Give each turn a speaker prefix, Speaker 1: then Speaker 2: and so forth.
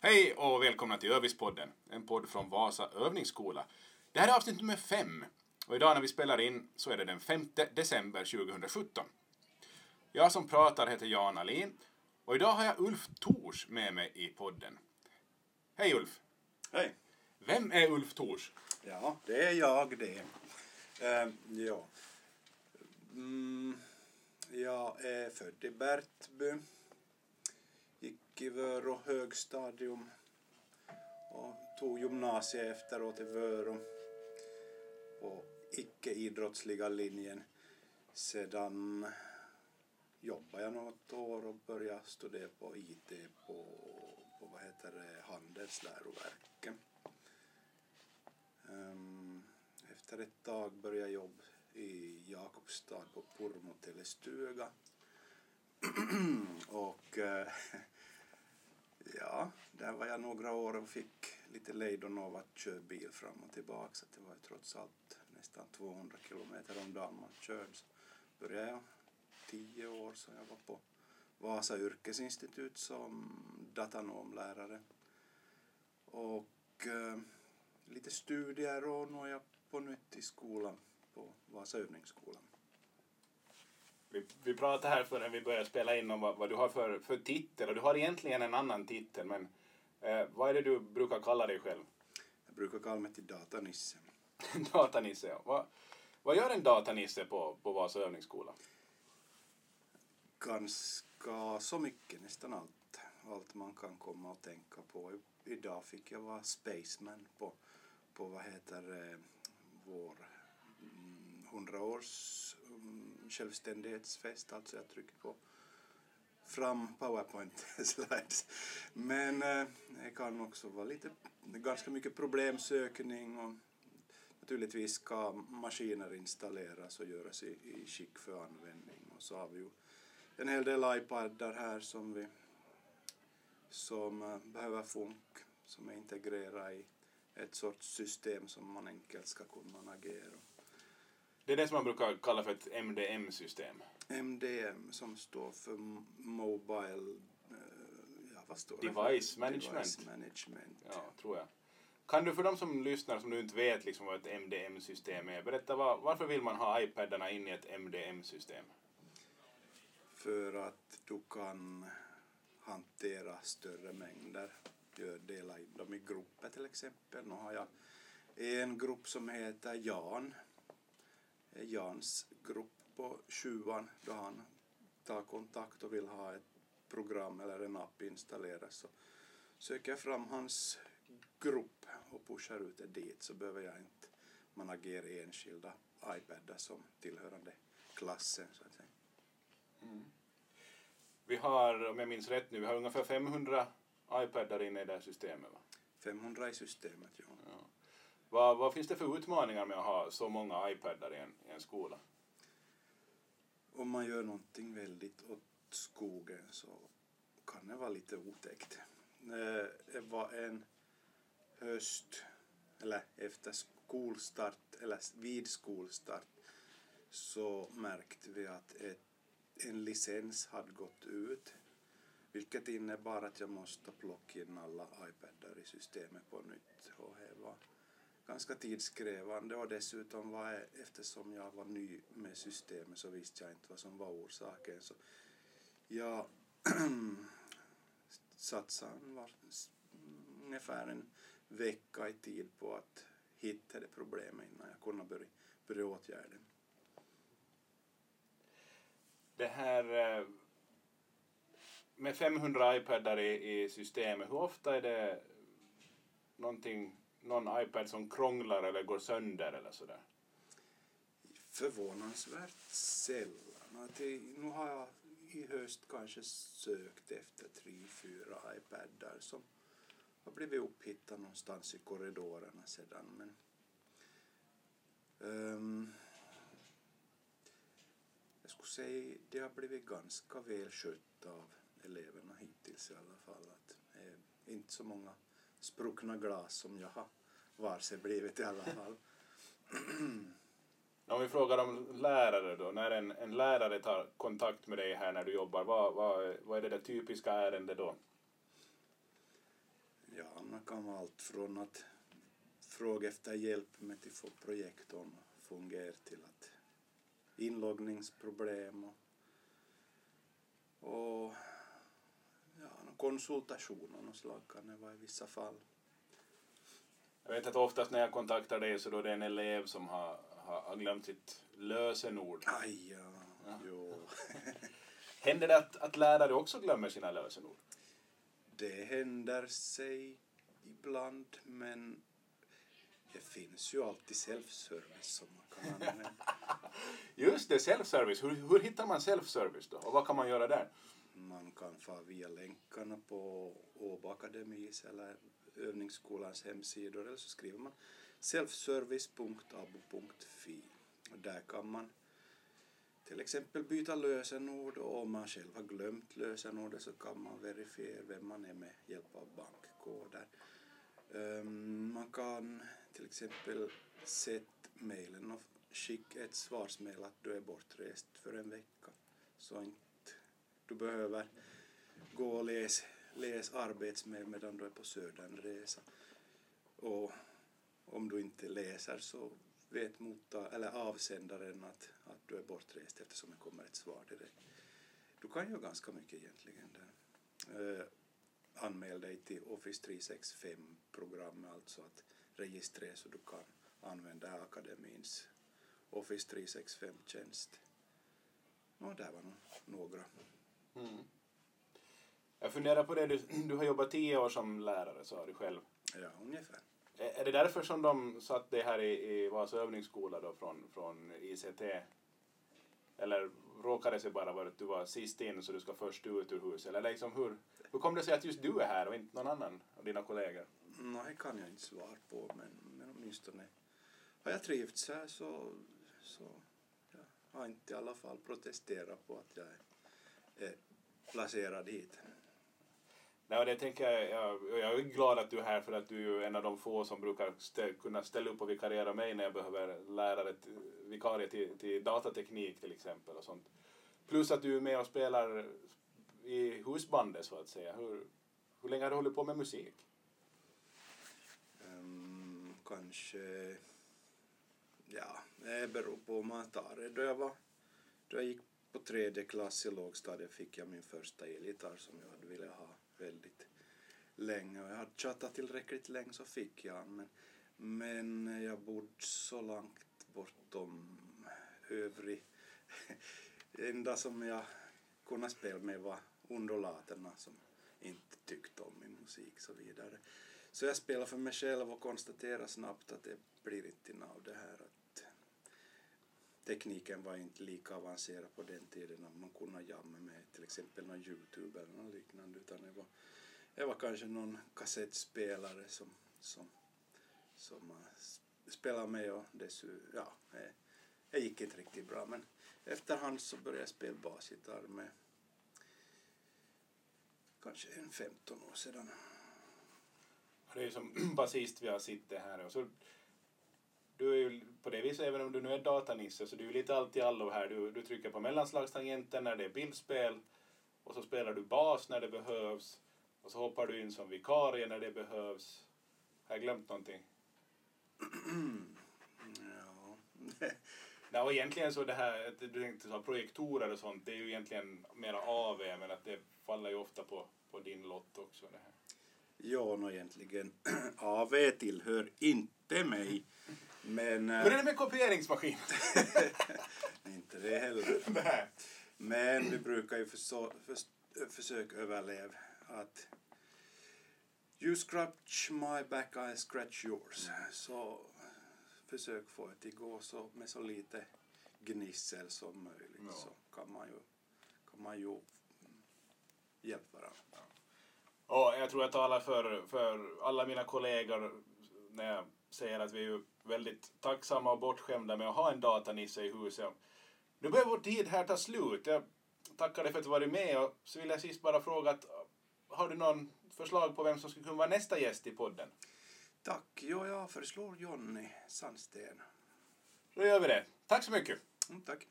Speaker 1: Hej och välkomna till Övispodden, en podd från Vasa övningsskola. Det här är avsnitt nummer fem och idag när vi spelar in så är det den 5 december 2017. Jag som pratar heter Jan Alin och idag har jag Ulf Tors med mig i podden. Hej Ulf!
Speaker 2: Hej!
Speaker 1: Vem är Ulf Tors?
Speaker 2: Ja, det är jag det. Uh, ja. Mm, jag är född i Bertby. Gick i Vörå högstadium och tog gymnasiet efteråt i Vörå på icke-idrottsliga linjen. Sedan jobbade jag något år och började studera på IT på, på vad heter det, Handelsläroverket. Um, ehm, efter ett tag började jag jobba i Jakobstad på Purmo telestuga. Eh, ja, där var jag några år och fick lite lejdon av att köra bil fram och tillbaka. Så det var ju trots allt nästan 200 kilometer om dagen man körde. Så började jag tio år så jag var på Vasa yrkesinstitut som datanomlärare. Och eh, lite studier och nu är jag på nytt i skolan på Vasa övningsskolan.
Speaker 1: Vi, vi pratade här förrän vi började spela in om vad, vad, du har för, för titel och du har egentligen en annan titel men eh, vad är det du brukar kalla dig själv?
Speaker 2: Jag brukar kalla mig till datanisse.
Speaker 1: datanisse, ja. Vad, vad gör en datanisse på, på Vasa övningsskola?
Speaker 2: Ganska så mycket, nästan allt. Allt man kan komma och tänka på. Idag fick jag vara spaceman på på vad heter eh, vår mm, 100 års självständighetsfest, alltså jag trycker på fram powerpoint slides. Men eh, det kan också vara lite, ganska mycket problemsökning och naturligtvis ska maskiner installeras och göras i, i skick för användning och så har vi ju en hel del iPadar här som vi som eh, behöver funk som är integrerade i ett sorts system som man enkelt ska kunna navigera.
Speaker 1: Det är det som man brukar kalla för ett MDM-system?
Speaker 2: MDM som står för Mobile uh, ja, vad står
Speaker 1: Device det Management.
Speaker 2: Device Management.
Speaker 1: Ja, tror jag. Kan du för de som lyssnar som du inte vet liksom vad ett MDM-system är, berätta var, varför vill man ha iPadarna in i ett MDM-system?
Speaker 2: För att du kan hantera större mängder gör dela in dem i grupper till exempel. Nu har jag en grupp som heter Jan. Jans grupp på sjuan då han tar kontakt och vill ha ett program eller en app installerad så söker jag fram hans grupp och pushar ut det dit så behöver jag inte managera enskilda iPadar som tillhörande klassen så att säga.
Speaker 1: Mm. Vi har, om jag minns rätt nu, vi har ungefär 500 iPadar inne i det här systemet va?
Speaker 2: 500 i systemet, ja.
Speaker 1: ja. Vad, vad finns det för utmaningar med att ha så många iPadar i en, i en skola?
Speaker 2: Om man gör någonting väldigt åt skogen så kan det vara lite otäckt. Eh, det var en höst, eller efter skolstart, eller vid skolstart, så märkte vi att ett, en licens hade gått ut vilket innebar att jag måste plocka in alla iPadar i systemet på nytt. Och det var ganska tidskrävande och dessutom var jag, eftersom jag var ny med systemet så visste jag inte vad som var orsaken. Så jag satsade var ungefär en vecka i tid på att hitta det problemet innan jag kunde börja, börja åtgärda det.
Speaker 1: Det här eh, med 500 iPadar i, i systemet, hur ofta är det någonting, någon iPad som krånglar eller går sönder eller sådär?
Speaker 2: Förvånansvärt sällan. nu har jag i höst kanske sökt efter tre, fyra iPadar som har blivit upphittade någonstans i korridorerna sedan. Men, um, jag skulle säga det har blivit ganska väl skött av eleverna hittills i alla fall. Att det är inte så många spruckna glas som jag har varse blivit i alla fall.
Speaker 1: Om vi frågar om lärare då, när en, en lärare tar kontakt med dig här när du jobbar, vad, vad, vad är det där typiska ärendet då?
Speaker 2: svårigheterna kan vara allt från att fråga efter hjälp med att få projektorn att fungera till att inloggningsproblem och, och ja, konsultation av något slag kan det vara i vissa fall.
Speaker 1: Jag vet att oftast när jag kontaktar dig så då är det en elev som har, har glömt sitt lösenord.
Speaker 2: Aj, ja.
Speaker 1: Ja.
Speaker 2: Jo.
Speaker 1: Händer det att, att lärare också glömmer sina lösenord?
Speaker 2: Det händer sig ibland men det finns ju alltid self-service som man kan använda.
Speaker 1: Just det, self-service. Hur, hur hittar man self-service då? Och vad kan man göra där?
Speaker 2: Man kan få via länkarna på Åbo Akademis eller övningsskolans hemsidor eller så skriver man selfservice.abo.fi och där kan man till exempel byta lösenord och om man själv har glömt lösenordet så kan man verifiera vem man är med hjälp av bankkoder. Ehm, man kan till exempel sätta mejlen och skicka ett svarsmejl att du är bortrest för en vecka så inte du behöver gå och läsa läs arbetsmejl medan du är på södernresa. Och om du inte läser så vet motta, eller avsändaren att, att du är bortrest eftersom det kommer ett svar direkt. Du kan ju ganska mycket egentligen där. Eh, anmäl dig till Office 365-programmet, alltså att registrera så du kan använda akademins Office 365-tjänst. Och där var några.
Speaker 1: Mm. Jag funderar på det, du, du har jobbat tio år som lärare sa du själv.
Speaker 2: Ja, ungefär.
Speaker 1: Är är det därför som de satt det här i, i Vasa övningsskola då från, från ICT? Eller råkade det sig bara vara att du var sist in så du ska först ut ur huset? Eller liksom hur, hur kom det sig att just du är här och inte någon annan av dina kollegor?
Speaker 2: Nej, kan jag inte svara på, men, men åtminstone har jag trivts här så, så jag har inte i alla fall protesterat på att jag är, är placerad hit.
Speaker 1: Nej, det tänker jag, jag, jag är glad att du är här för att du är en av de få som brukar stä, kunna ställa upp och vikariera mig när jag behöver lärare, till- vikarie till, till datateknik till exempel och sånt. Plus att du är med och spelar i husbandet så att säga. Hur, hur länge har du hållit på med musik?
Speaker 2: Um, kanske, ja, det beror på om man tar det. Då jag, var, då jag gick på tredje klass i lågstadiet fick jag min första elgitarr som jag hade velat ha väldigt länge och jag hade tjatat tillräckligt länge så fick jag den. Men, men jag bodde så långt bortom övrig. Det enda som jag kunde spela med var undulaterna som inte tyckte om min musik så vidare. Så jag spelade för mig själv och konstaterade snabbt att det blir inte av det här tekniken var inte lika avancerad på den tiden att man kunde jamma med till exempel någon Youtube eller något liknande utan det var, det var kanske någon kassettspelare som, som, som eh, man spelade med och dessutom, ja, det, det gick inte riktigt bra men efterhand så började jag spela basgitarr med kanske en 15 år sedan.
Speaker 1: Det är ju som basist vi har sitter här och så du är ju på det viset, även om du nu är datanisse, så du är ju lite allt i allo här. Du, du trycker på mellanslagstangenten när det är bildspel och så spelar du bas när det behövs och så hoppar du in som vikarie när det behövs. Har jag glömt någonting?
Speaker 2: Ja.
Speaker 1: Nej, och egentligen så det här, att du tänkte så projektorer och sånt, det är ju egentligen mera AV, men att det faller ju ofta på, på din lott också. Det här.
Speaker 2: Ja, nå egentligen AV tillhör inte mig. Men
Speaker 1: Hur är det med kopieringsmaskin?
Speaker 2: inte det heller.
Speaker 1: Nej.
Speaker 2: Men vi brukar ju förså, förs, försöka överleva att You scratch my back, I scratch yours. Så försök få det att gå så med så lite gnissel som möjligt
Speaker 1: Ja.
Speaker 2: så kan man ju, kan man ju hjälpa varandra.
Speaker 1: Och jag tror jag talar för, för alla mina kollegor när jag säger att vi är väldigt tacksamma och bortskämda med att ha en datanisse i huset. Nu börjar vår tid här ta slut. Jag tackar dig för att du varit med och så vill jag sist bara fråga att har du någon förslag på vem som skulle kunna vara nästa gäst i podden?
Speaker 2: Tack, jo, jag föreslår Jonny Sandsten.
Speaker 1: Då gör vi det. Tack så mycket.
Speaker 2: Mm, tack.